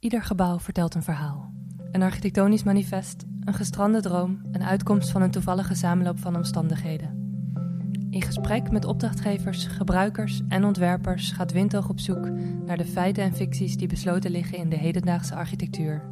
Ieder gebouw vertelt een verhaal. Een architectonisch manifest, een gestrande droom, een uitkomst van een toevallige samenloop van omstandigheden. In gesprek met opdrachtgevers, gebruikers en ontwerpers gaat Windhoog op zoek naar de feiten en ficties die besloten liggen in de hedendaagse architectuur.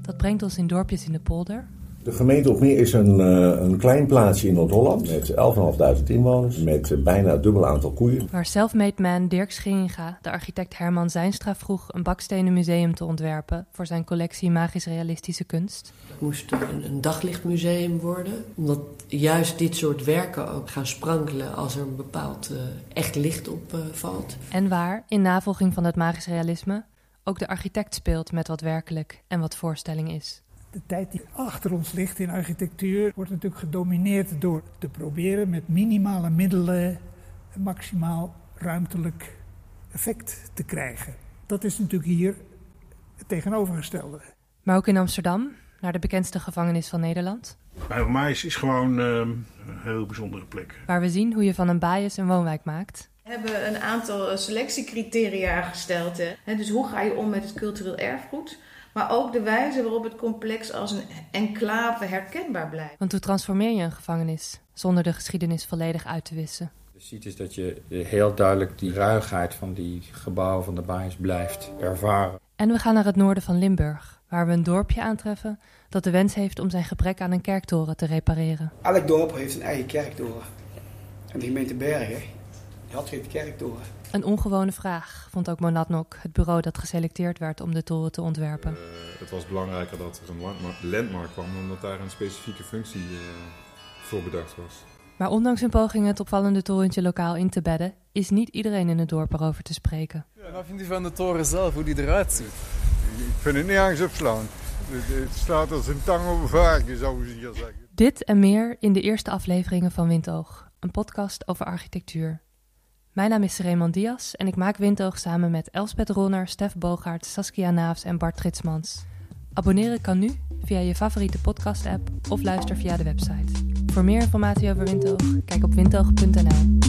Dat brengt ons in dorpjes in de polder, De gemeente Opmeer is een, eh, een klein plaatsje in Noord-Holland met 11.500 inwoners, met bijna het dubbele aantal koeien. waar self-made man Dirk Scheringa de architect Herman Zijnstra vroeg een bakstenen museum te ontwerpen voor zijn collectie magisch-realistische kunst. Het moest een, een daglichtmuseum worden. Omdat juist dit soort werken ook gaan sprankelen als er een bepaald eh, echt licht op eh, valt. En waar, in navolging van het magisch realisme, ook de architect speelt met wat werkelijk en wat voorstelling is. De tijd die achter ons ligt in architectuur wordt natuurlijk gedomineerd door te proberen met minimale middelen een maximaal ruimtelijk effect te krijgen. Dat is natuurlijk hier het tegenovergestelde. Maar ook in Amsterdam, naar de bekendste gevangenis van Nederland, Bij Maïs is gewoon ehm, een heel bijzondere plek. waar we zien hoe je van een bias een woonwijk maakt. We hebben een aantal eh, selectiecriteria gesteld. Hè. Dus hoe ga je om met het cultureel erfgoed? Maar ook de wijze waarop het complex als een enclave herkenbaar blijft. Want hoe transformeer je een gevangenis zonder de geschiedenis volledig uit te wissen? Je ziet is dat je heel duidelijk die ruigheid van die gebouwen van de baais blijft ervaren. En we gaan naar het noorden van Limburg, waar we een dorpje aantreffen dat de wens heeft om zijn gebrek aan een kerktoren te repareren. Elk dorp heeft een eigen kerktoren. En de gemeente Bergen die had geen kerktoren. Een ongewone vraag, vond ook Monadnock, het bureau dat geselecteerd werd om de toren te ontwerpen. Eh, het was belangrijker dat er een landmark, kwam, omdat daar een specifieke functie eh, voor bedacht was. Maar ondanks hun pogingen het opvallende torentje lokaal in te bedden, is niet iedereen in het dorp erover te spreken. Ja, wat vindt u van de toren zelf, hoe die eruit ziet? Ik vind het niet ergens opslaan. Het, het staat als een tang over varken, zou je hier zeggen. Dit en meer in de eerste afleveringen van Windoog, een podcast over architectuur. Mijn naam is Raymond Diaz en ik maak Windoog samen met Elspeth Ronner, Stef Bogaert, Saskia Naafs en Bart Tritsmans. Abonneren kan nu via je favoriete podcast-app of luister via de website. Voor meer informatie over Windoog, kijk op windoog.nl.